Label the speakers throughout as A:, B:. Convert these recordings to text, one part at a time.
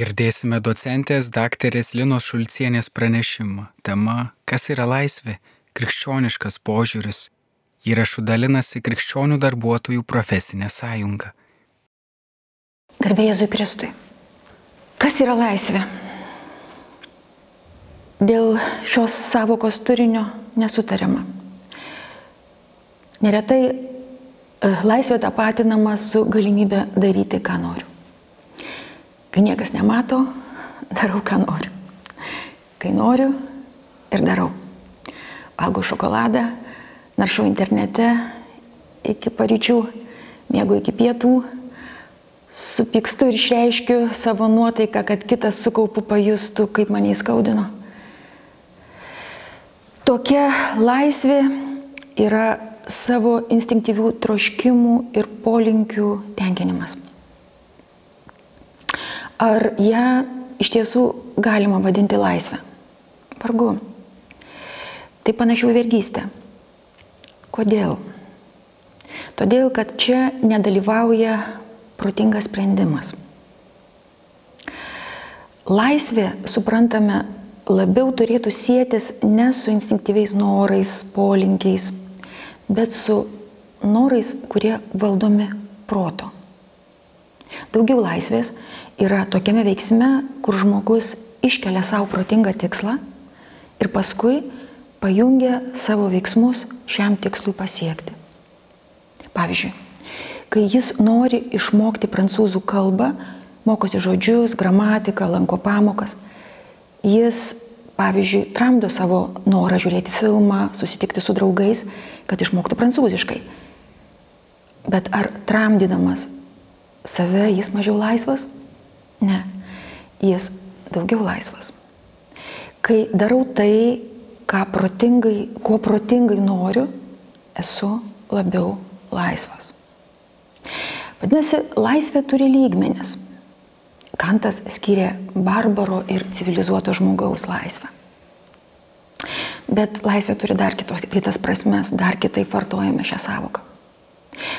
A: Girdėsime docentės daktarės Linos Šulcienės pranešimą. Tema - Kas yra laisvė? Krikščioniškas požiūris. Įrašų dalinasi krikščionių darbuotojų profesinė sąjunga.
B: Garbė Jėzui Kristui. Kas yra laisvė? Dėl šios savokos turinio nesutariama. Neretai e, laisvė tapatinama su galimybė daryti, ką noriu. Kai niekas nemato, darau, ką noriu. Kai noriu ir darau. Valgau šokoladą, naršau internete iki paryčių, mėgau iki pietų, supykstu ir išreiškiu savo nuotaiką, kad kitas su kaupu pajustų, kaip mane įskaudino. Tokia laisvė yra savo instinktyvių troškimų ir polinkių tenkinimas. Ar ją iš tiesų galima vadinti laisvę? Vargu. Tai panašiau vergystė. Kodėl? Todėl, kad čia nedalyvauja protingas sprendimas. Laisvė, suprantame, labiau turėtų sėtis ne su instinktyviais norais, polinkiais, bet su norais, kurie valdomi proto. Daugiau laisvės yra tokiame veiksme, kur žmogus iškelia savo protingą tikslą ir paskui pajungia savo veiksmus šiam tikslui pasiekti. Pavyzdžiui, kai jis nori išmokti prancūzų kalbą, mokosi žodžius, gramatiką, lanko pamokas, jis, pavyzdžiui, tramdo savo norą žiūrėti filmą, susitikti su draugais, kad išmoktų prancūziškai. Bet ar tramdydamas save jis mažiau laisvas? Ne, jis daugiau laisvas. Kai darau tai, protingai, ko protingai noriu, esu labiau laisvas. Vadinasi, laisvė turi lygmenis. Kantas skiria barbaro ir civilizuoto žmogaus laisvę. Bet laisvė turi dar kitos, kitas prasmes, dar kitaip vartojame šią savoką.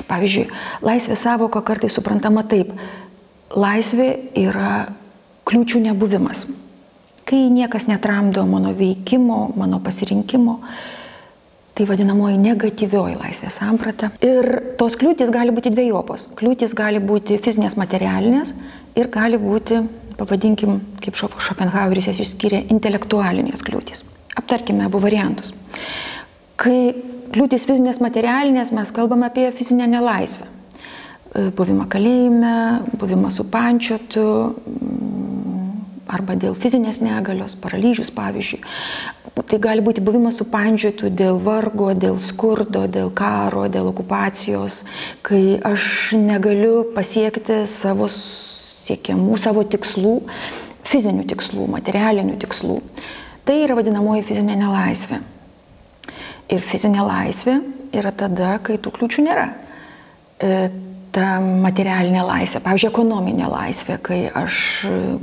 B: Pavyzdžiui, laisvė savoka kartais suprantama taip, laisvė yra kliūčių nebuvimas. Kai niekas netramdo mano veikimo, mano pasirinkimo, tai vadinamoji negatyvioji laisvės samprata. Ir tos kliūtis gali būti dviejopos. Kliūtis gali būti fizinės, materialinės ir gali būti, pavadinkim, kaip Schopenhaueris jas išskyrė, intelektualinės kliūtis. Aptarkime abu variantus. Kai kliūtis fizinės, materialinės, mes kalbame apie fizinę nelaisvę. E, buvimą kalėjime, buvimą supančiotų mm, arba dėl fizinės negalios, paralyžius pavyzdžiui. Tai gali būti buvimas supančiotų dėl vargo, dėl skurdo, dėl karo, dėl okupacijos, kai aš negaliu pasiekti savo siekiamų, savo tikslų, fizinių tikslų, materialinių tikslų. Tai yra vadinamoji fizinė nelaisvė. Ir fizinė laisvė yra tada, kai tų kliūčių nėra. E, ta materialinė laisvė, pavyzdžiui, ekonominė laisvė, kai aš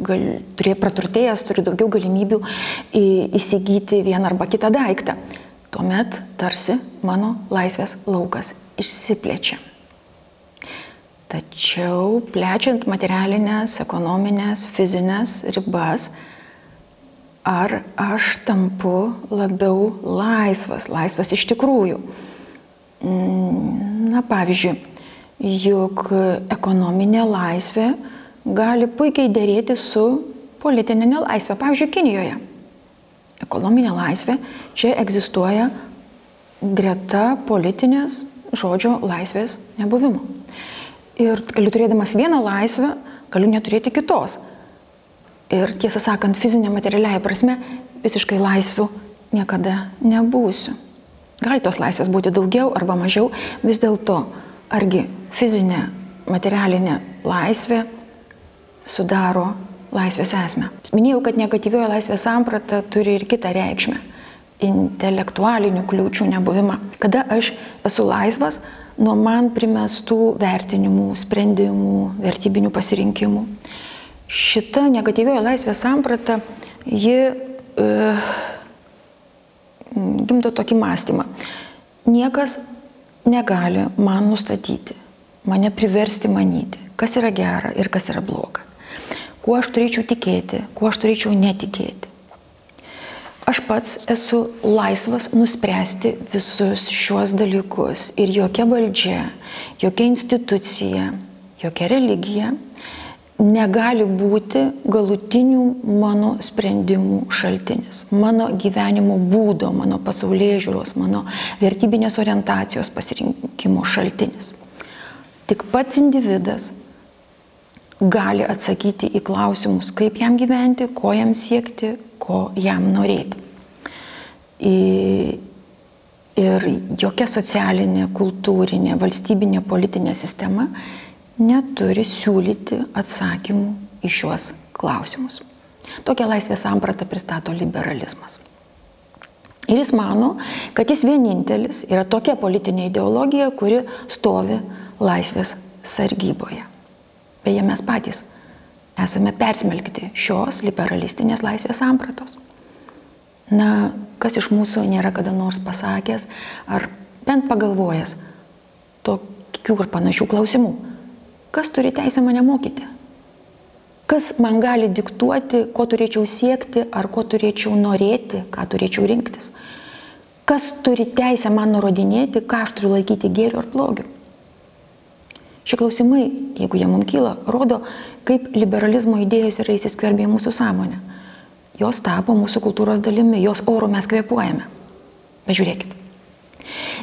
B: gal, turėjau praturtėjęs, turiu daugiau galimybių į, įsigyti vieną arba kitą daiktą. Tuomet tarsi mano laisvės laukas išsiplečia. Tačiau plečiant materialinės, ekonominės, fizinės ribas, ar aš tampu labiau laisvas, laisvas iš tikrųjų. Na, pavyzdžiui, juk ekonominė laisvė gali puikiai dėrėti su politinė nelaisvė. Pavyzdžiui, Kinijoje. Ekonominė laisvė čia egzistuoja greta politinės žodžio laisvės nebuvimo. Ir galiu turėdamas vieną laisvę, galiu neturėti kitos. Ir tiesą sakant, fizinė materialiai prasme visiškai laisvių niekada nebūsiu. Gali tos laisvės būti daugiau arba mažiau, vis dėlto argi fizinė, materialinė laisvė sudaro laisvės esmę. Minėjau, kad negatyvioji laisvės samprata turi ir kitą reikšmę - intelektualinių kliūčių nebuvimą. Kada aš esu laisvas nuo man primestų vertinimų, sprendimų, vertybinių pasirinkimų. Šita negatyvioji laisvės samprata, ji e, gimdo tokį mąstymą. Niekas negali man nustatyti, mane priversti manyti, kas yra gera ir kas yra bloga. kuo aš turėčiau tikėti, kuo aš turėčiau netikėti. Aš pats esu laisvas nuspręsti visus šiuos dalykus ir jokia valdžia, jokia institucija, jokia religija negali būti galutinių mano sprendimų šaltinis, mano gyvenimo būdo, mano pasaulyje žiūros, mano vertybinės orientacijos pasirinkimo šaltinis. Tik pats individas gali atsakyti į klausimus, kaip jam gyventi, ko jam siekti, ko jam norėti. Ir jokia socialinė, kultūrinė, valstybinė, politinė sistema neturi siūlyti atsakymų į šiuos klausimus. Tokią laisvės sampratą pristato liberalizmas. Ir jis mano, kad jis vienintelis yra tokia politinė ideologija, kuri stovi laisvės sargyboje. Beje, mes patys esame persmelkti šios liberalistinės laisvės sampratos. Na, kas iš mūsų nėra kada nors pasakęs ar bent pagalvojęs tokių ir panašių klausimų. Kas turi teisę mane mokyti? Kas man gali diktuoti, ko turėčiau siekti, ar ko turėčiau norėti, ką turėčiau rinktis? Kas turi teisę man nurodinėti, ką aš turiu laikyti gėriu ar blogiu? Šie klausimai, jeigu jie mums kyla, rodo, kaip liberalizmo idėjos yra įsiskverbę į mūsų sąmonę. Jos tapo mūsų kultūros dalimi, jos oro mes kvepuojame. Bet žiūrėkit,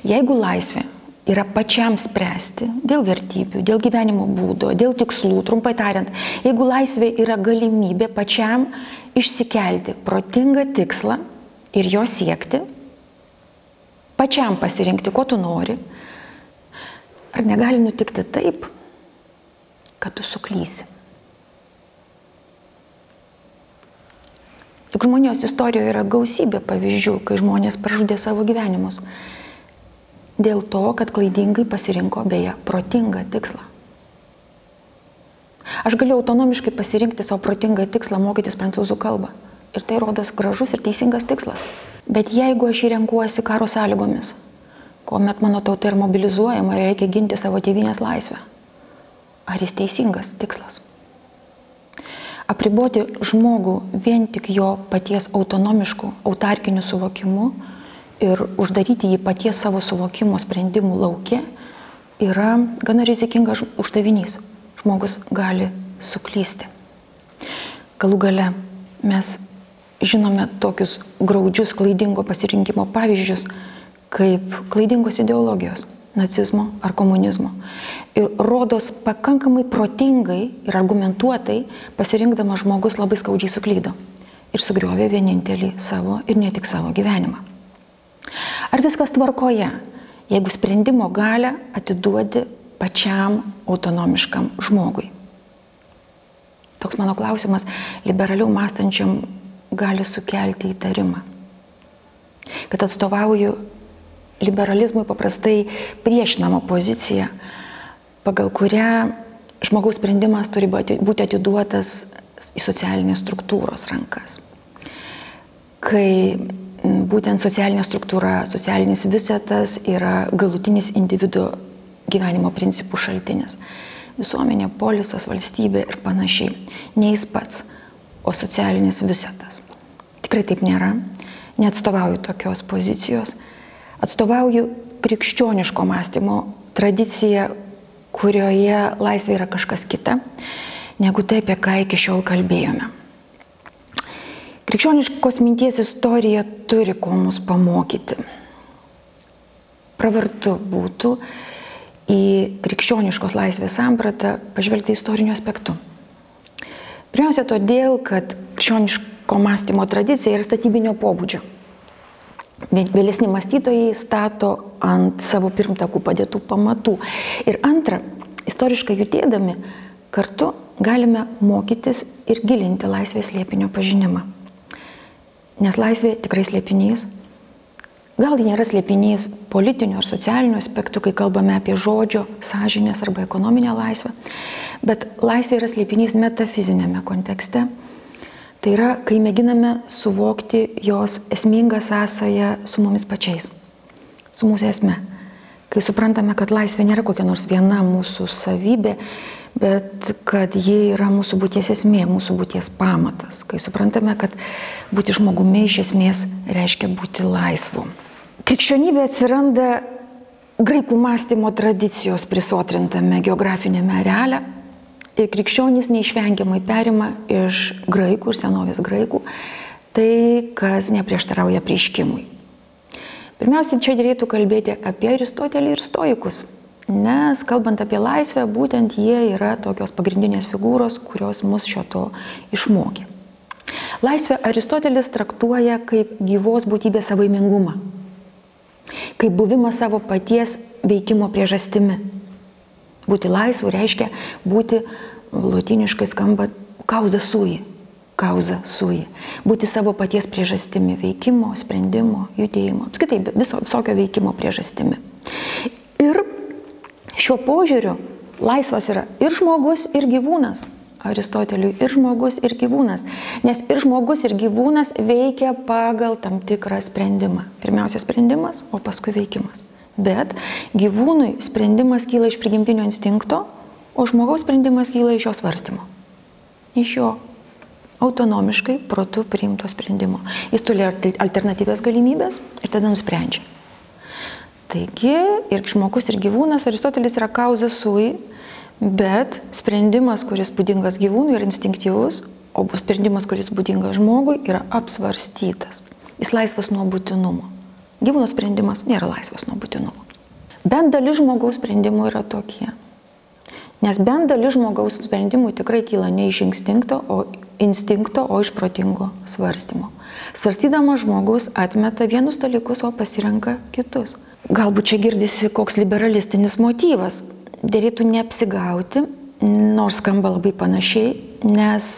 B: jeigu laisvė yra pačiam spręsti dėl vertybių, dėl gyvenimo būdo, dėl tikslų, trumpai tariant, jeigu laisvė yra galimybė pačiam išsikelti protingą tikslą ir jo siekti, pačiam pasirinkti, ko tu nori, ar negali nutikti taip, kad tu suklysi. Juk žmonijos istorijoje yra gausybė pavyzdžių, kai žmonės pražudė savo gyvenimus dėl to, kad klaidingai pasirinko beje protingą tikslą. Aš galiu autonomiškai pasirinkti savo protingą tikslą mokytis prancūzų kalbą. Ir tai rodos gražus ir teisingas tikslas. Bet jeigu aš jį renkuosi karo sąlygomis, kuomet mano tauta yra mobilizuojama ir reikia ginti savo tėvynės laisvę, ar jis teisingas tikslas? Apriboti žmogų vien tik jo paties autonomiškų, autarkinių suvokimų ir uždaryti jį paties savo suvokimo sprendimų laukia yra gana rizikingas uždavinys. Žmogus gali suklysti. Galų gale mes žinome tokius graudžius klaidingo pasirinkimo pavyzdžius, kaip klaidingos ideologijos - nacizmo ar komunizmo. Ir rodos pakankamai protingai ir argumentuotai pasirinkdamas žmogus labai skaudžiai suklydo ir sugriovė vienintelį savo ir ne tik savo gyvenimą. Ar viskas tvarkoje, jeigu sprendimo galę atiduodi pačiam autonomiškam žmogui? Toks mano klausimas liberaliau mąstančiam gali sukelti įtarimą. Kad atstovauju liberalizmui paprastai priešinamą poziciją, pagal kurią žmogaus sprendimas turi būti atiduotas į socialinės struktūros rankas. Kai būtent socialinė struktūra, socialinis visetas yra galutinis individuo gyvenimo principų šaltinis. Visuomenė, polisas, valstybė ir panašiai. Ne jis pats, o socialinis visetas. Tikrai taip nėra. Neatstovauju tokios pozicijos. Atstovauju krikščioniško mąstymo tradiciją, kurioje laisvė yra kažkas kita, negu tai, apie ką iki šiol kalbėjome. Krikščioniškos minties istorija turi ko mus pamokyti. Pravartu būtų į krikščioniškos laisvės sampratą pažvelgti istoriniu aspektu. Pirmiausia, todėl, kad krikščioniško mąstymo tradicija yra statybinio pobūdžio. Vėlesni mąstytojai stato ant savo pirmtakų padėtų pamatų. Ir antra, istoriškai judėdami kartu galime mokytis ir gilinti laisvės liepinio pažinimą. Nes laisvė tikrai slėpinys. Gal tai nėra slėpinys politinių ar socialinių aspektų, kai kalbame apie žodžio, sąžinės arba ekonominę laisvę, bet laisvė yra slėpinys metafizinėme kontekste. Tai yra, kai mėginame suvokti jos esmingą sąsąją su mumis pačiais, su mūsų esme. Kai suprantame, kad laisvė nėra kokia nors viena mūsų savybė, bet kad ji yra mūsų būties esmė, mūsų būties pamatas, kai suprantame, kad būti žmogumi iš esmės reiškia būti laisvu. Krikščionybė atsiranda graikų mąstymo tradicijos prisotrintame geografinėme areale ir krikščionys neišvengiamai perima iš graikų ir senovės graikų tai, kas neprieštarauja prieškimui. Pirmiausia, čia dėlėtų kalbėti apie Aristotelį ir stoikus, nes kalbant apie laisvę, būtent jie yra tokios pagrindinės figūros, kurios mus šio to išmokė. Laisvę Aristotelis traktuoja kaip gyvos būtybės savaimingumą, kaip buvimą savo paties veikimo priežastimi. Būti laisvu reiškia būti, latiniškai skamba, kauza sui, kauza sui. Būti savo paties priežastimi, veikimo, sprendimo, judėjimo, apskritai viso, visokio veikimo priežastimi. Šiuo požiūriu laisvas yra ir žmogus, ir gyvūnas. Aristoteliui ir žmogus, ir gyvūnas. Nes ir žmogus, ir gyvūnas veikia pagal tam tikrą sprendimą. Pirmiausia sprendimas, o paskui veikimas. Bet gyvūnui sprendimas kyla iš prigimtinio instinkto, o žmogaus sprendimas kyla iš jo svarstymo. Iš jo autonomiškai protų priimto sprendimo. Jis turi alternatyvės galimybės ir tada nusprendžia. Taigi ir žmogus, ir gyvūnas, Aristotelis yra kauza sui, bet sprendimas, kuris būdingas gyvūnui, yra instinktyvus, o sprendimas, kuris būdingas žmogui, yra apsvarstytas. Jis laisvas nuo būtinumo. Gyvūno sprendimas nėra laisvas nuo būtinumo. Bent dalis žmogaus sprendimų yra tokie. Nes bent dalis žmogaus sprendimų tikrai kyla ne iš instinkto, o instinkto, o iš protingo svarstymo. Svarstydamas žmogus atmeta vienus dalykus, o pasirenka kitus. Galbūt čia girdisi koks liberalistinis motyvas. Dėlėtų neapsigauti, nors skamba labai panašiai, nes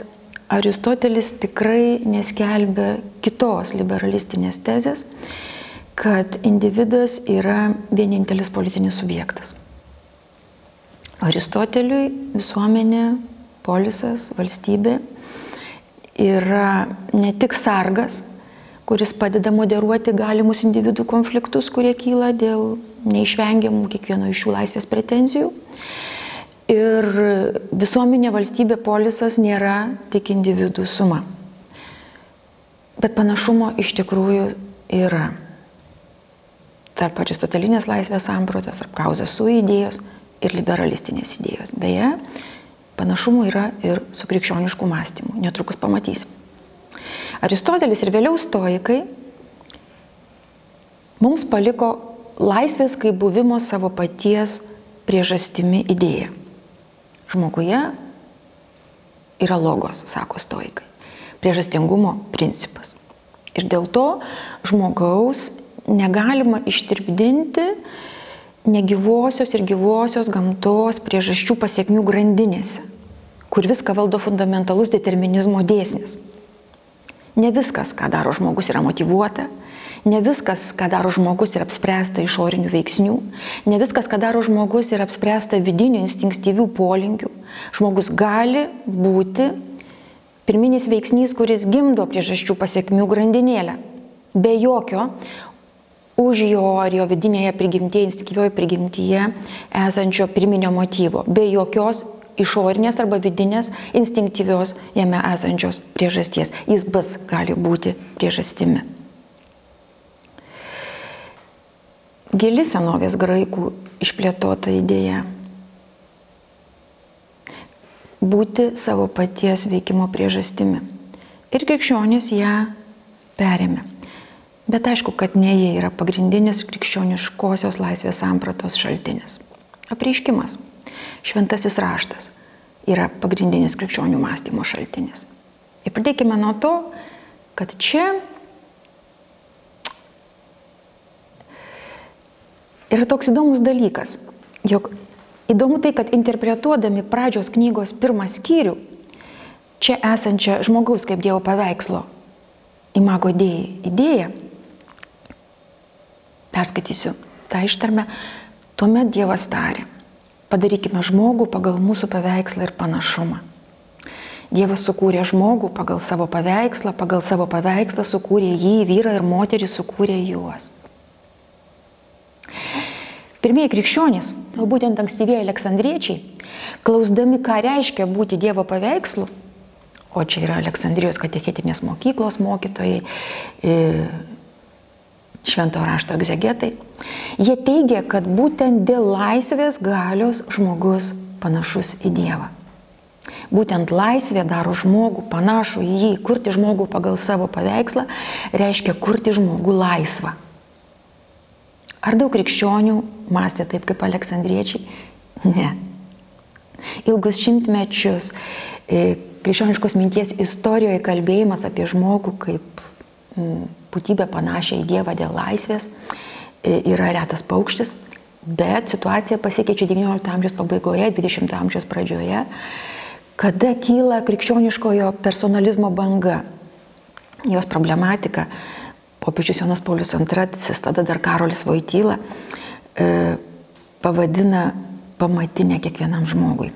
B: Aristotelis tikrai neskelbė kitos liberalistinės tezės, kad individas yra vienintelis politinis subjektas. Aristoteliui visuomenė, polisas, valstybė yra ne tik sargas, kuris padeda moderuoti galimus individų konfliktus, kurie kyla dėl neišvengiamų kiekvieno iš jų laisvės pretenzijų. Ir visuomenė, valstybė, polisas nėra tik individų suma. Bet panašumo iš tikrųjų yra. Tarp aristotelinės laisvės samprotas, tarp kauzas su idėjos ir liberalistinės idėjos. Beje, Panašumų yra ir su krikščionišku mąstymu. Netrukus pamatysim. Aristotelis ir vėliau stoikai mums paliko laisvės kaip buvimo savo paties priežastimi idėją. Žmoguje yra logos, sako stoikai. Priežastingumo principas. Ir dėl to žmogaus negalima ištirpdinti negyvosios ir gyvosios gamtos priežasčių pasiekmių grandinėse, kur viską valdo fundamentalus determinizmo dėsnis. Ne viskas, ką daro žmogus, yra motivuota, ne viskas, ką daro žmogus, yra apspręsta išorinių veiksnių, ne viskas, ką daro žmogus, yra apspręsta vidinių instinktyvių polinkių. Žmogus gali būti pirminis veiksnys, kuris gimdo priežasčių pasiekmių grandinėlę. Be jokio už jo ar jo vidinėje prigimtyje, instinktyvioje prigimtyje esančio pirminio motyvo, be jokios išorinės arba vidinės instinktyvios jame esančios priežasties. Jis pats gali būti priežastimi. Gili senovės graikų išplėtota idėja būti savo paties veikimo priežastimi. Ir krikščionys ją perėmė. Bet aišku, kad ne jie yra pagrindinis krikščioniškosios laisvės sampratos šaltinis. Apreiškimas, šventasis raštas yra pagrindinis krikščionių mąstymo šaltinis. Ir pradėkime nuo to, kad čia yra toks įdomus dalykas, jog įdomu tai, kad interpretuodami pradžios knygos pirmą skyrių, čia esančią žmogaus kaip Dievo paveikslo imago dėjai idėją, Perskaitysiu tą ištarmę. Tuomet Dievas tarė, padarykime žmogų pagal mūsų paveikslą ir panašumą. Dievas sukūrė žmogų pagal savo paveikslą, pagal savo paveikslą sukūrė jį, vyrą ir moterį sukūrė juos. Pirmieji krikščionys, būtent ankstyvieji aleksandriečiai, klausdami, ką reiškia būti Dievo paveikslu, o čia yra Aleksandrijos katechetinės mokyklos mokytojai, švento rašto egzegetai, jie teigia, kad būtent dėl laisvės galios žmogus panašus į Dievą. Būtent laisvė daro žmogų panašų į jį. Kurti žmogų pagal savo paveikslą reiškia kurti žmogų laisvą. Ar daug krikščionių mąstė taip kaip aleksandriečiai? Ne. Ilgus šimtmečius e, krikščioniškos minties istorijoje kalbėjimas apie žmogų kaip būtybę panašią į Dievą dėl laisvės yra retas paukštis, bet situacija pasikeičia XIX amžiaus pabaigoje, XX amžiaus pradžioje kada kyla krikščioniškojo personalizmo banga. Jos problematika, popiežius Jonas Paulius II, tada dar Karolis Vojtyla, e, pavadina pamatinę kiekvienam žmogui.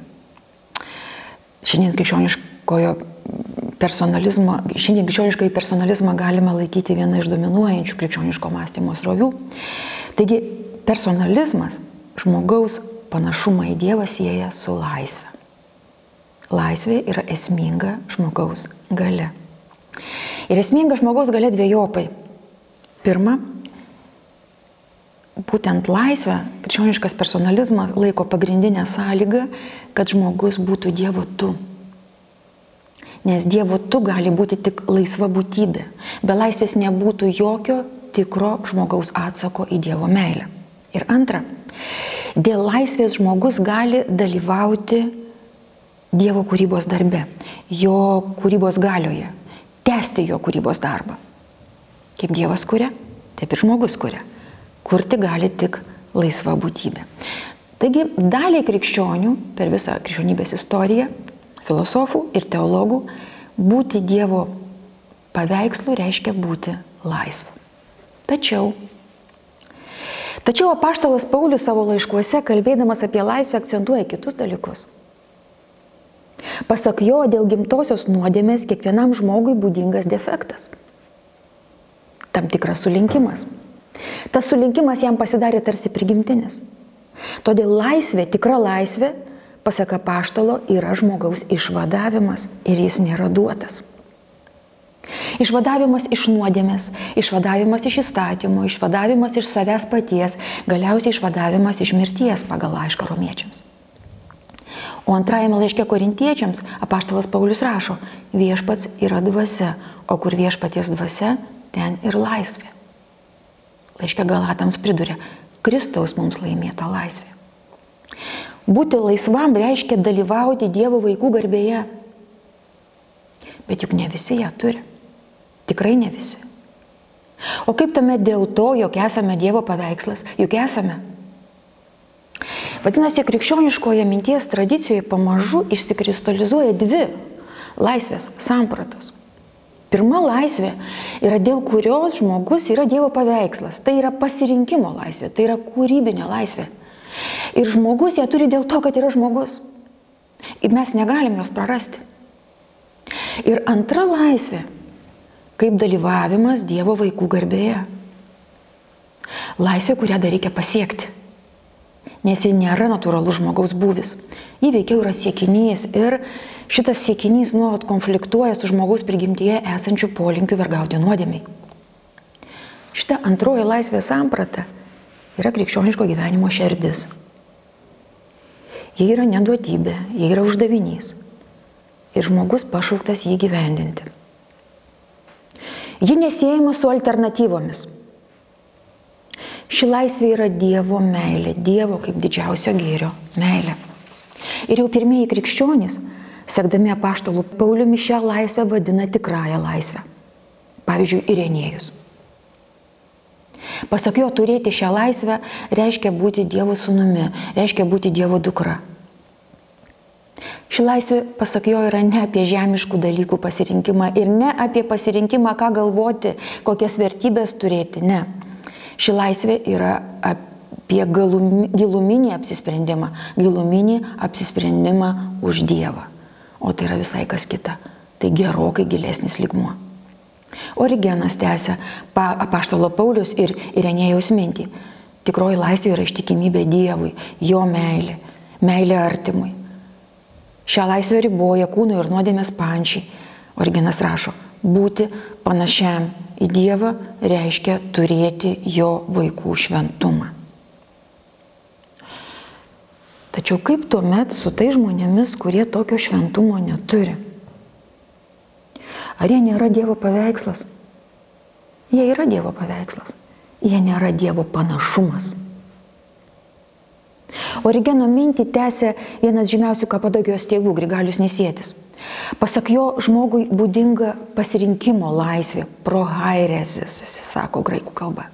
B: Šiandien krikščioniškojo personalizmo, šiandien krikščioniškai personalizmą galime laikyti viena iš dominuojančių krikščioniško mąstymo srovių. Taigi personalizmas žmogaus panašumą į Dievą sieja su laisvė laisvė yra esminga žmogaus gale. Ir esminga žmogaus gale dviejopai. Pirma, būtent laisvę krikščioniškas personalizmas laiko pagrindinę sąlygą, kad žmogus būtų Dievo tu. Nes Dievo tu gali būti tik laisva būtybė. Be laisvės nebūtų jokio tikro žmogaus atsako į Dievo meilę. Ir antra, dėl laisvės žmogus gali dalyvauti Dievo kūrybos darbe, jo kūrybos galioje, tęsti jo kūrybos darbą. Kaip Dievas kuria, taip ir žmogus kuria. Kurti gali tik laisva būtybė. Taigi daliai krikščionių per visą krikščionybės istoriją, filosofų ir teologų, būti Dievo paveikslu reiškia būti laisvu. Tačiau Tačiau apaštalas Paulius savo laiškuose, kalbėdamas apie laisvę, akcentuoja kitus dalykus. Pasak jo, dėl gimtosios nuodėmės kiekvienam žmogui būdingas defektas. Tam tikras sulinkimas. Tas sulinkimas jam pasidarė tarsi prigimtinis. Todėl laisvė, tikra laisvė, pasaka paštalo, yra žmogaus išvadavimas ir jis nėra duotas. Išvadavimas iš nuodėmės, išvadavimas iš įstatymo, išvadavimas iš savęs paties, galiausiai išvadavimas iš mirties pagal laišką romiečiams. O antrajame laiške korintiečiams apaštalas Paulius rašo, viešpats yra dvasia, o kur viešpaties dvasia, ten ir laisvė. Laiške Galatams priduria, Kristaus mums laimėta laisvė. Būti laisvam reiškia dalyvauti Dievo vaikų garbėje. Bet juk ne visi ją turi. Tikrai ne visi. O kaip tame dėl to, jog esame Dievo paveikslas, juk esame. Vadinasi, krikščioniškoje minties tradicijoje pamažu išsikristalizuoja dvi laisvės sampratos. Pirma laisvė yra dėl kurios žmogus yra Dievo paveikslas. Tai yra pasirinkimo laisvė, tai yra kūrybinė laisvė. Ir žmogus ją turi dėl to, kad yra žmogus. Ir mes negalim jos prarasti. Ir antra laisvė - kaip dalyvavimas Dievo vaikų garbėje. Laisvė, kurią dar reikia pasiekti nes ji nėra natūralus žmogaus būvis. Ji veikiau yra siekinys ir šitas siekinys nuolat konfliktuoja su žmogaus prigimtyje esančių polinkių vergauti nuodėmiai. Šita antroji laisvės samprata yra krikščioniško gyvenimo šerdis. Jie yra neduotybė, jie yra uždavinys. Ir žmogus pašauktas jį gyvendinti. Ji nesėjama su alternatyvomis. Ši laisvė yra Dievo meilė, Dievo kaip didžiausio gėrio meilė. Ir jau pirmieji krikščionys, sekdami apaštalų Pauliumi, šią laisvę vadina tikrąją laisvę. Pavyzdžiui, Irenėjus. Pasak jo, turėti šią laisvę reiškia būti Dievo sūnumi, reiškia būti Dievo dukra. Ši laisvė, pasak jo, yra ne apie žemiškų dalykų pasirinkimą ir ne apie pasirinkimą, ką galvoti, kokias vertybės turėti, ne. Ši laisvė yra apie giluminį apsisprendimą, giluminį apsisprendimą už Dievą. O tai yra visai kas kita. Tai gerokai gilesnis ligmuo. Origenas tęsia apaštalo Paulius ir Irenėjaus mintį. Tikroji laisvė yra ištikimybė Dievui, jo meilė, meilė artimui. Šią laisvę riboja kūno ir nuodėmės pančiai. Originas rašo, būti panašiam į Dievą reiškia turėti jo vaikų šventumą. Tačiau kaip tuomet su tai žmonėmis, kurie tokio šventumo neturi? Ar jie nėra Dievo paveikslas? Jie yra Dievo paveikslas. Jie nėra Dievo panašumas. Origeno mintį tęsė vienas žymiausių Kapadogijos tėvų, Grigalius Nesėtis. Pasak jo, žmogui būdinga pasirinkimo laisvė, prohairesis, jis sako graikų kalba.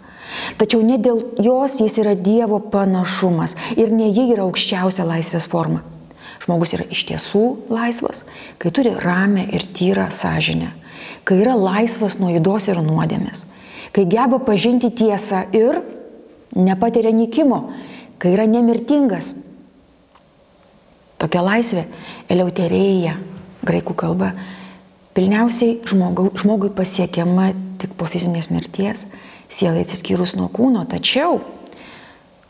B: Tačiau ne dėl jos jis yra Dievo panašumas ir ne ji yra aukščiausia laisvės forma. Žmogus yra iš tiesų laisvas, kai turi ramę ir tyrą sąžinę, kai yra laisvas nuo įdos ir nuodėmės, kai geba pažinti tiesą ir nepatiria nikimo, kai yra nemirtingas. Tokia laisvė, eleuterėja, graikų kalba, pilniausiai žmogui, žmogui pasiekiama tik po fizinės mirties, sielai atsiskyrus nuo kūno, tačiau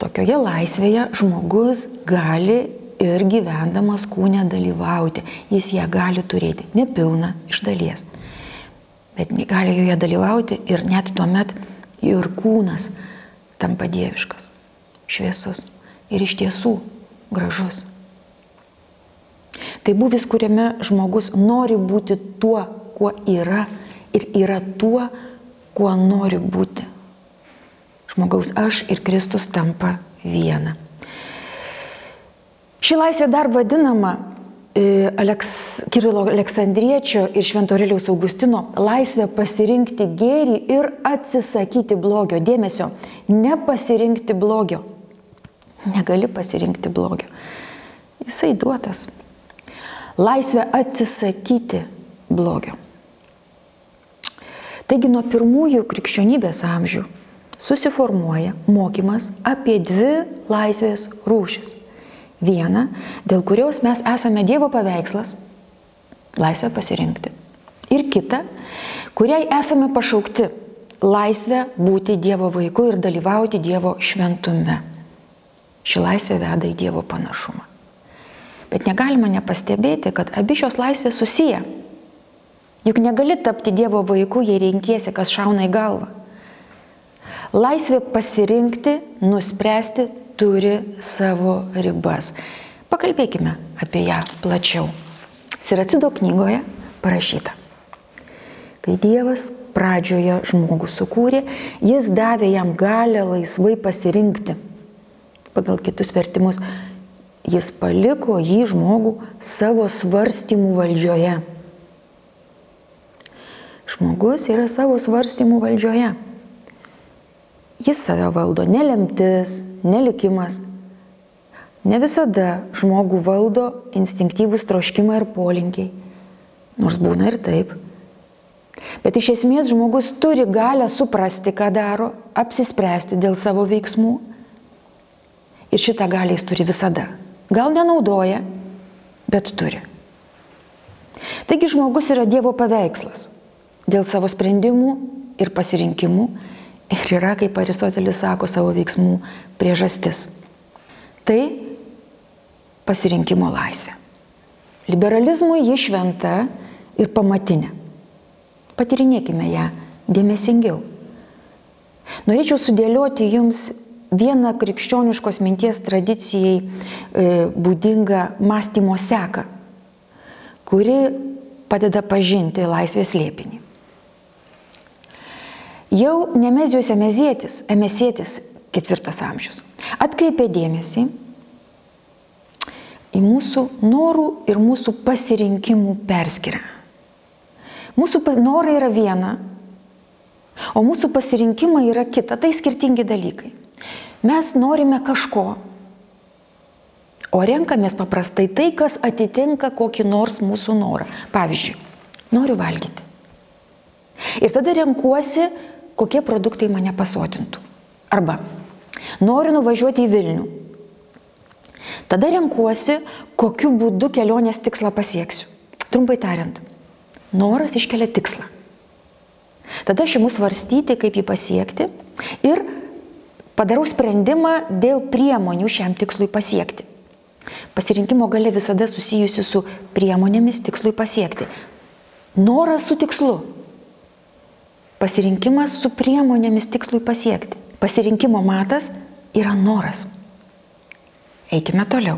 B: tokioje laisvėje žmogus gali ir gyvendamas kūne dalyvauti, jis ją gali turėti, nepilna iš dalies, bet gali joje dalyvauti ir net tuomet ir kūnas tampa dieviškas šviesus ir iš tiesų gražus. Tai buvis, kuriame žmogus nori būti tuo, kuo yra ir yra tuo, kuo nori būti. Žmogaus aš ir Kristus tampa viena. Ši laisvė dar vadinama e, Aleks, Kirilo Aleksandriečio ir Šventoreliaus Augustino laisvė pasirinkti gėrį ir atsisakyti blogio. Dėmesio, nepasirinkti blogio Negali pasirinkti blogio. Jisai duotas. Laisvė atsisakyti blogio. Taigi nuo pirmųjų krikščionybės amžių susiformuoja mokymas apie dvi laisvės rūšis. Viena, dėl kurios mes esame Dievo paveikslas - laisvę pasirinkti. Ir kita, kuriai esame pašaukti - laisvę būti Dievo vaiku ir dalyvauti Dievo šventume. Ši laisvė veda į Dievo panašumą. Bet negalima nepastebėti, kad abi šios laisvės susiję. Juk negali tapti Dievo vaiku, jei renkiesi, kas šauna į galvą. Laisvė pasirinkti, nuspręsti turi savo ribas. Pakalbėkime apie ją plačiau. Siracido knygoje parašyta. Kai Dievas pradžioje žmogų sukūrė, jis davė jam galę laisvai pasirinkti pagal kitus vertimus, jis paliko jį žmogų savo svarstymų valdžioje. Žmogus yra savo svarstymų valdžioje. Jis save valdo nelemtis, nelikimas. Ne visada žmogų valdo instinktyvūs troškimai ir polinkiai. Nors būna ir taip. Bet iš esmės žmogus turi galę suprasti, ką daro, apsispręsti dėl savo veiksmų Ir šitą galę jis turi visada. Gal nenaudoja, bet turi. Taigi žmogus yra Dievo paveikslas dėl savo sprendimų ir pasirinkimų ir yra, kaip Aristotelis sako, savo veiksmų priežastis. Tai pasirinkimo laisvė. Liberalizmui ji šventa ir pamatinė. Patirinėkime ją dėmesingiau. Norėčiau sudėlioti jums vieną krikščioniškos minties tradicijai e, būdingą mąstymo seką, kuri padeda pažinti laisvės liepinį. Jau Nemezijos emezėtis, emesėtis ketvirtas amžius, atkreipė dėmesį į mūsų norų ir mūsų pasirinkimų perskirą. Mūsų norai yra viena, o mūsų pasirinkimai yra kita, tai skirtingi dalykai. Mes norime kažko, o renkamės paprastai tai, kas atitinka kokį nors mūsų norą. Pavyzdžiui, noriu valgyti. Ir tada renkuosi, kokie produktai mane pasotintų. Arba noriu nuvažiuoti į Vilnių. Tada renkuosi, kokiu būdu kelionės tikslą pasieksiu. Trumpai tariant, noras iškelia tikslą. Tada aš imu svarstyti, kaip jį pasiekti ir Padarau sprendimą dėl priemonių šiam tikslui pasiekti. Pasirinkimo gale visada susijusi su priemonėmis tikslui pasiekti. Noras su tikslu. Pasirinkimas su priemonėmis tikslui pasiekti. Pasirinkimo matas yra noras. Eikime toliau.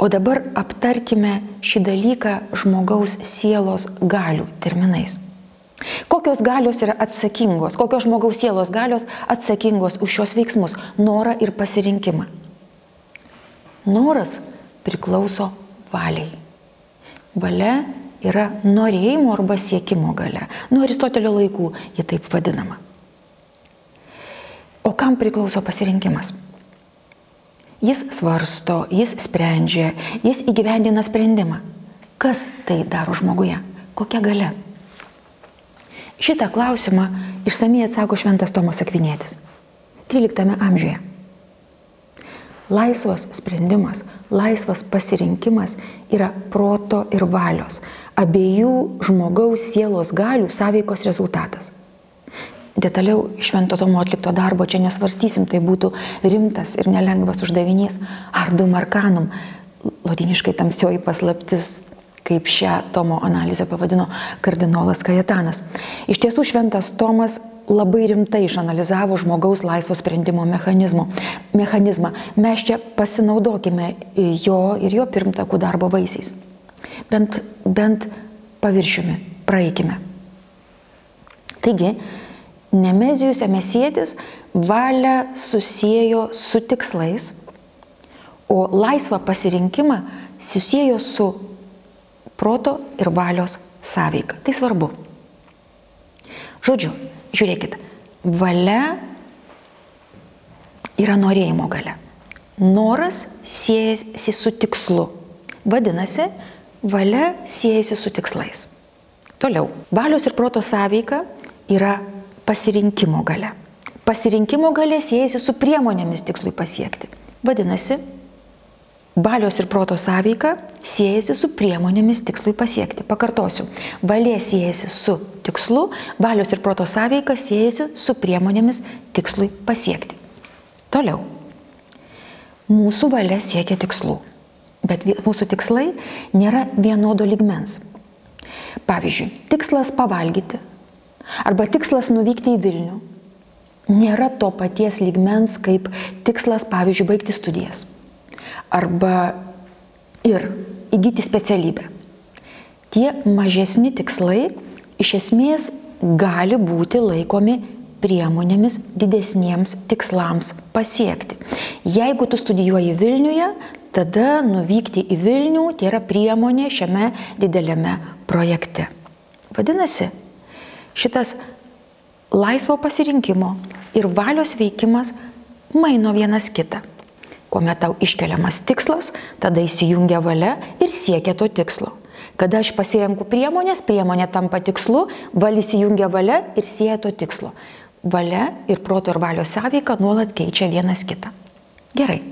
B: O dabar aptarkime šį dalyką žmogaus sielos galių terminais. Kokios galios yra atsakingos, kokios žmogaus sielos galios atsakingos už šios veiksmus - norą ir pasirinkimą. Noras priklauso valiai. Valia yra norėjimo arba siekimo gale. Nuo Aristotelio laikų ji taip vadinama. O kam priklauso pasirinkimas? Jis svarsto, jis sprendžia, jis įgyvendina sprendimą. Kas tai daro žmoguje? Kokia gale? Šitą klausimą išsamei atsako šventas Tomas Akvinėtis. 13 amžiuje. Laisvas sprendimas, laisvas pasirinkimas yra proto ir valios, abiejų žmogaus sielos galių sąveikos rezultatas. Detaliau švento Tomo atlikto darbo čia nesvarstysim, tai būtų rimtas ir nelengvas uždavinys. Ardum arkanum, lotiniškai tamsioji paslaptis, kaip šią Tomo analizę pavadino kardinolas Kajetanas. Iš tiesų šventas Tomas labai rimtai išanalizavo žmogaus laisvo sprendimo mechanizmą. Mes čia pasinaudokime jo ir jo pirmtakų darbo vaisiais. Bent, bent paviršiumi, praeikime. Taigi, Nemezijus Emesietis valią susijęjo su tikslais, o laisvą pasirinkimą susijęjo su proto ir valios sąveika. Tai svarbu. Žodžiu, žiūrėkit, valia yra norėjimo gale. Noras siejasi su tikslu. Vadinasi, valia siejasi su tikslais. Toliau, valios ir proto sąveika yra pasirinkimo gale. Pasirinkimo gale siejasi su priemonėmis tikslui pasiekti. Vadinasi, valios ir proto sąveika siejasi su priemonėmis tikslui pasiekti. Pakartosiu, valė siejasi su tikslu, valios ir proto sąveika siejasi su priemonėmis tikslui pasiekti. Toliau. Mūsų valia siekia tikslų, bet mūsų tikslai nėra vienodo ligmens. Pavyzdžiui, tikslas pavalgyti, Arba tikslas nuvykti į Vilnių nėra to paties lygmens kaip tikslas, pavyzdžiui, baigti studijas. Arba ir įgyti specialybę. Tie mažesni tikslai iš esmės gali būti laikomi priemonėmis didesniems tikslams pasiekti. Jeigu tu studijuoji Vilniuje, tada nuvykti į Vilnių tai yra priemonė šiame dideliame projekte. Vadinasi, šitas laisvo pasirinkimo ir valios veikimas maino vienas kitą. Kuomet tau iškeliamas tikslas, tada įsijungia valia ir siekia to tikslo. Kada aš pasirenku priemonės, priemonė tampa tikslu, valia įsijungia valia ir sieja to tikslo. Valia ir proto ir valios sąveika nuolat keičia vienas kitą. Gerai.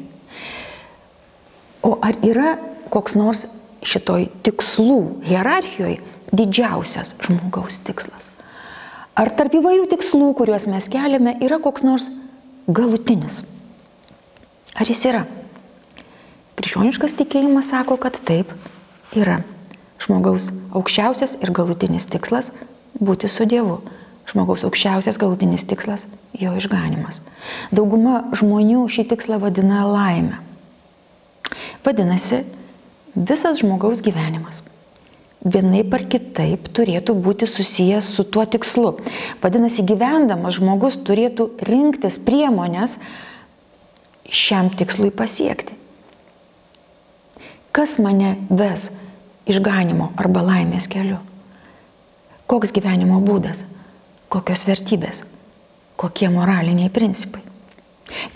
B: O ar yra koks nors šitoj tikslų hierarchijoje didžiausias žmogaus tikslas? Ar tarp įvairių tikslų, kuriuos mes keliame, yra koks nors galutinis? Ar jis yra? Krikščioniškas tikėjimas sako, kad taip yra. Žmogaus aukščiausias ir galutinis tikslas - būti su Dievu. Žmogaus aukščiausias galutinis tikslas - jo išganimas. Dauguma žmonių šį tikslą vadina laimę. Vadinasi, visas žmogaus gyvenimas vienaip ar kitaip turėtų būti susijęs su tuo tikslu. Vadinasi, gyvendamas žmogus turėtų rinktis priemonės šiam tikslui pasiekti. Kas mane ves išganimo arba laimės keliu? Koks gyvenimo būdas? Kokios vertybės? Kokie moraliniai principai?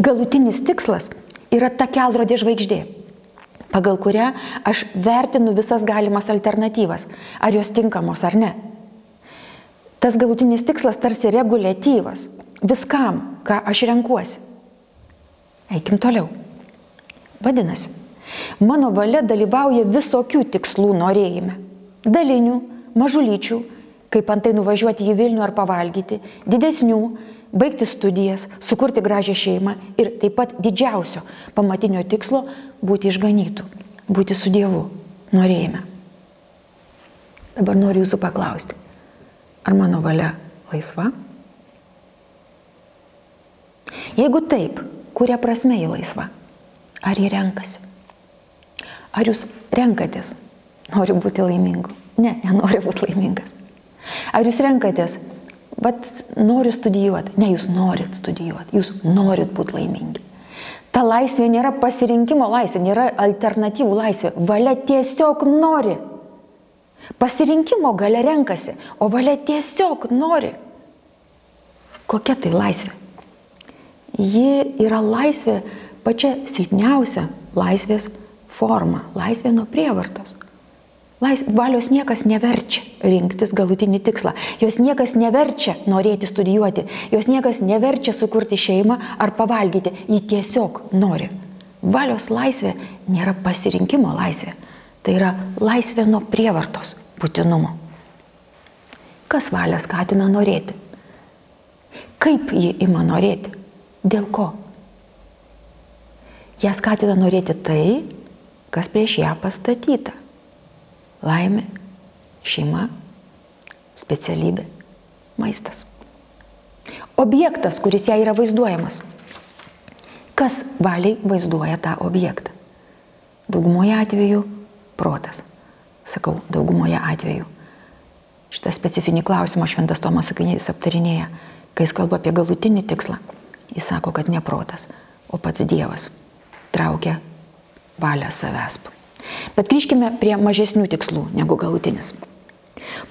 B: Galutinis tikslas yra ta kelrodė žvaigždė pagal kurią aš vertinu visas galimas alternatyvas, ar jos tinkamos ar ne. Tas galutinis tikslas tarsi reguliatyvas viskam, ką aš renkuosi. Eikim toliau. Vadinasi, mano valia dalyvauja visokių tikslų norėjime. Dalinių, mažulyčių, kaip antai nuvažiuoti į Vilnių ar pavalgyti, didesnių, baigti studijas, sukurti gražią šeimą ir taip pat didžiausio pamatinio tikslo būti išganytų, būti su Dievu. Norėjome. Dabar noriu jūsų paklausti, ar mano valia laisva? Jeigu taip, kuria prasme ji laisva? Ar ji renkasi? Ar jūs renkatės? Noriu būti laimingu. Ne, nenoriu būti laimingas. Ar jūs renkatės, bet noriu studijuoti? Ne, jūs norit studijuoti, jūs norit būti laimingi. Ta laisvė nėra pasirinkimo laisvė, nėra alternatyvų laisvė. Valia tiesiog nori. Pasirinkimo gale renkasi, o valia tiesiog nori. Kokia tai laisvė? Ji yra laisvė pačia silpniausia laisvės forma - laisvė nuo prievartos. Lais, valios niekas neverčia rinktis galutinį tikslą, jos niekas neverčia norėti studijuoti, jos niekas neverčia sukurti šeimą ar pavalgyti, ji tiesiog nori. Valios laisvė nėra pasirinkimo laisvė, tai yra laisvė nuo prievartos būtinumo. Kas valią skatina norėti? Kaip ji ima norėti? Dėl ko? Ją skatina norėti tai, kas prieš ją pastatyta laimė, šeima, specialybė, maistas. Objektas, kuris ją yra vaizduojamas. Kas valiai vaizduoja tą objektą? Daugumoje atveju protas. Sakau, daugumoje atveju. Šitą specifinį klausimą Šventas Tomas Akvinės aptarinėja, kai jis kalba apie galutinį tikslą. Jis sako, kad ne protas, o pats Dievas traukia valią savęs. Bet grįžkime prie mažesnių tikslų negu galutinis.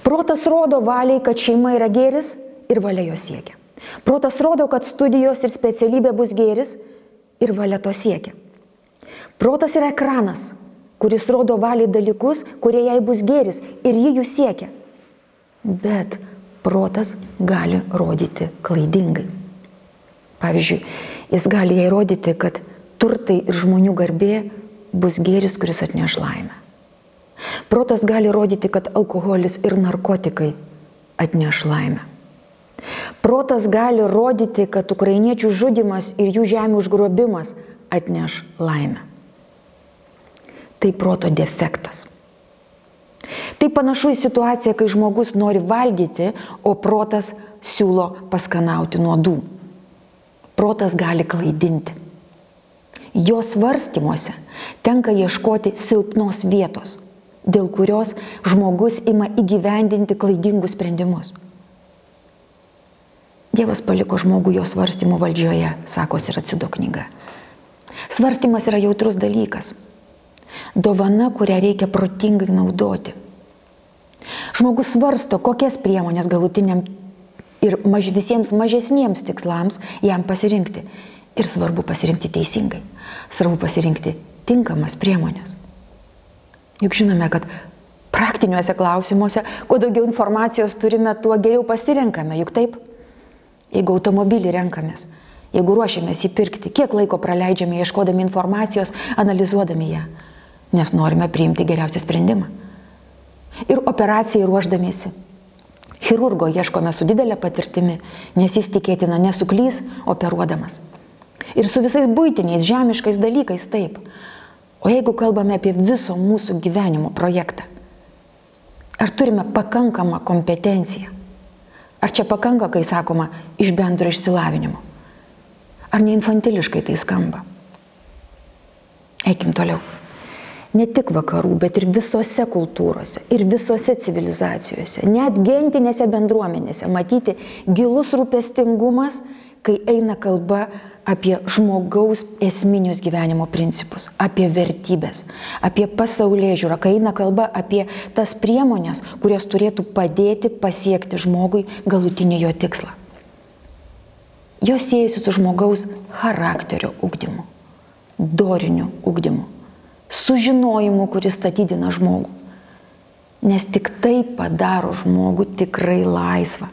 B: Protas rodo valiai, kad šeima yra gėris ir valia jo siekia. Protas rodo, kad studijos ir specialybė bus gėris ir valia to siekia. Protas yra ekranas, kuris rodo valiai dalykus, kurie jai bus gėris ir jį jų siekia. Bet protas gali rodyti klaidingai. Pavyzdžiui, jis gali jai rodyti, kad turtai ir žmonių garbė bus gėris, kuris atneš laimę. Protas gali rodyti, kad alkoholis ir narkotikai atneš laimę. Protas gali rodyti, kad ukrainiečių žudimas ir jų žemių užgrobimas atneš laimę. Tai proto defektas. Tai panašu į situaciją, kai žmogus nori valgyti, o protas siūlo paskanauti nuodų. Protas gali klaidinti. Jo svarstymuose tenka ieškoti silpnos vietos, dėl kurios žmogus ima įgyvendinti klaidingus sprendimus. Dievas paliko žmogų jo svarstymų valdžioje, sakosi ir atsido knyga. Svarstymas yra jautrus dalykas. Dovana, kurią reikia protingai naudoti. Žmogus svarsto, kokias priemonės galutiniam ir maž, visiems mažesniems tikslams jam pasirinkti. Ir svarbu pasirinkti teisingai. Svarbu pasirinkti tinkamas priemonės. Juk žinome, kad praktiniuose klausimuose, kuo daugiau informacijos turime, tuo geriau pasirenkame. Juk taip, jeigu automobilį renkamės, jeigu ruošiamės jį pirkti, kiek laiko praleidžiame ieškodami informacijos, analizuodami ją, nes norime priimti geriausią sprendimą. Ir operacijai ruoždamiesi. Chirurgo ieškome su didelė patirtimi, nes jis tikėtina nesuklys operuodamas. Ir su visais būtiniais, žemiškais dalykais taip. O jeigu kalbame apie viso mūsų gyvenimo projektą, ar turime pakankamą kompetenciją? Ar čia pakanka, kai sakoma, iš bendro išsilavinimo? Ar ne infantiliškai tai skamba? Eikim toliau. Ne tik vakarų, bet ir visose kultūrose, ir visose civilizacijose, net gentinėse bendruomenėse matyti gilus rūpestingumas, kai eina kalba apie žmogaus esminius gyvenimo principus, apie vertybės, apie pasaulyje žiūrą, kai eina kalba apie tas priemonės, kurios turėtų padėti pasiekti žmogui galutinį jo tikslą. Jos siejasi su žmogaus charakterio ugdymu, doriniu ugdymu, sužinojimu, kuris statydina žmogų. Nes tik tai padaro žmogų tikrai laisvą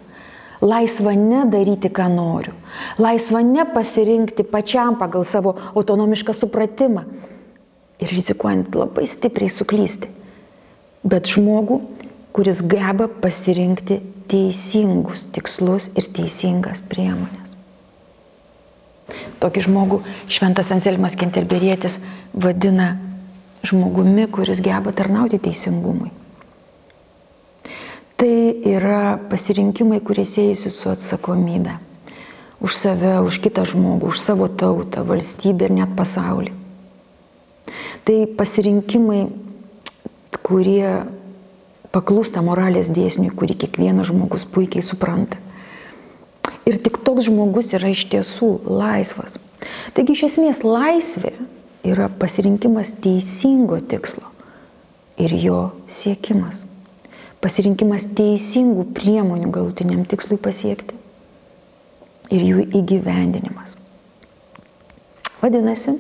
B: Laisva ne daryti, ką noriu. Laisva ne pasirinkti pačiam pagal savo autonomišką supratimą. Ir rizikuojant labai stipriai suklysti. Bet žmogų, kuris geba pasirinkti teisingus tikslus ir teisingas priemonės. Tokį žmogų šventas Anselmas Kentelberėtis vadina žmogumi, kuris geba tarnauti teisingumui. Tai yra pasirinkimai, kurie siejasi su atsakomybė. Už save, už kitą žmogų, už savo tautą, valstybę ir net pasaulį. Tai pasirinkimai, kurie paklūsta moralės dėsniui, kurį kiekvienas žmogus puikiai supranta. Ir tik toks žmogus yra iš tiesų laisvas. Taigi iš esmės laisvė yra pasirinkimas teisingo tikslo ir jo siekimas. Pasirinkimas teisingų priemonių galutiniam tikslui pasiekti ir jų įgyvendinimas. Vadinasi,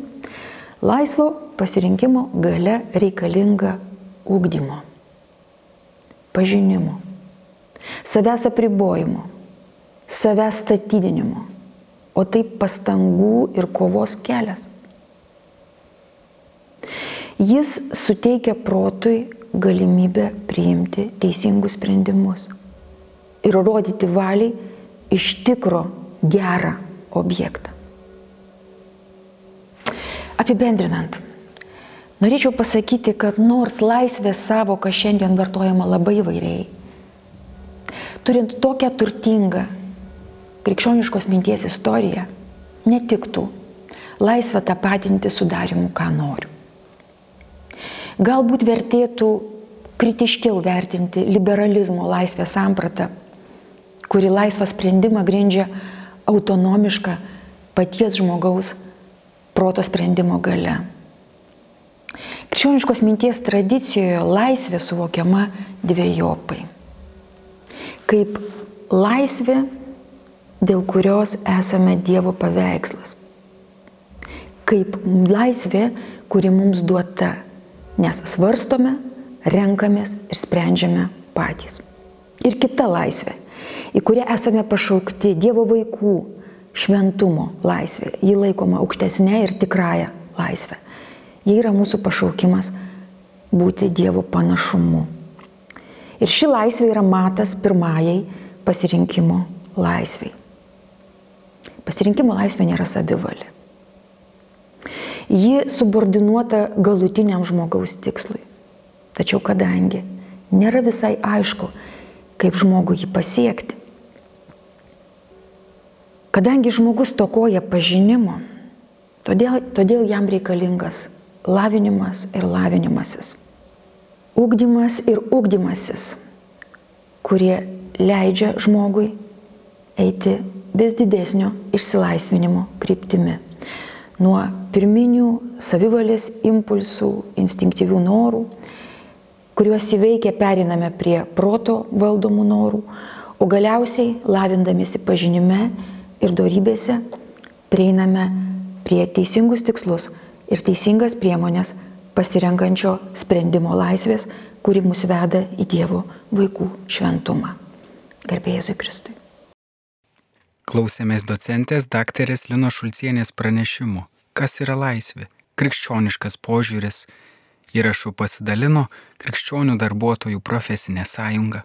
B: laisvo pasirinkimo gale reikalinga ūkdymo pažinimo, savęs apribojimo, savęs statydinimo, o tai pastangų ir kovos kelias. Jis suteikia protui galimybę priimti teisingus sprendimus ir rodyti valiai iš tikro gerą objektą. Apibendrinant, Norėčiau pasakyti, kad nors laisvės savoka šiandien vartojama labai vairiai, turint tokią turtingą krikščioniškos minties istoriją, netiktų laisvę tapatinti su darimu, ką noriu. Galbūt vertėtų kritiškiau vertinti liberalizmo laisvės sampratą, kuri laisvą sprendimą grindžia autonomišką paties žmogaus proto sprendimo gale. Krikščioniškos minties tradicijoje laisvė suvokiama dviejopai. Kaip laisvė, dėl kurios esame Dievo paveikslas. Kaip laisvė, kuri mums duota, nes svarstome, renkamės ir sprendžiame patys. Ir kita laisvė, į kurią esame pašaukti Dievo vaikų šventumo laisvė. Ji laikoma aukštesnė ir tikrąją laisvę. Jie yra mūsų pašaukimas būti Dievo panašumu. Ir ši laisvė yra matas pirmajai pasirinkimo laisviai. Pasirinkimo laisvė nėra savivalė. Ji subordinuota galutiniam žmogaus tikslui. Tačiau kadangi nėra visai aišku, kaip žmogų jį pasiekti, kadangi žmogus tokoja pažinimo, todėl, todėl jam reikalingas lavinimas ir lavinimasis. Ugdymas ir ugdymasis, kurie leidžia žmogui eiti vis didesnio išsilaisvinimo kryptimi. Nuo pirminių savivalės impulsų, instinktyvių norų, kuriuos įveikia periname prie proto valdomų norų, o galiausiai lavindamėsi pažinime ir darybėse prieiname prie teisingus tikslus ir teisingas priemonės pasirenkančio sprendimo laisvės, kuri mus veda į Dievo vaikų šventumą. Garbėjai Kristui.
A: Klausėmės docentės daktarės Lino Šulcienės pranešimų, kas yra laisvė, krikščioniškas požiūris. Įrašų pasidalino Krikščionių darbuotojų profesinė sąjunga.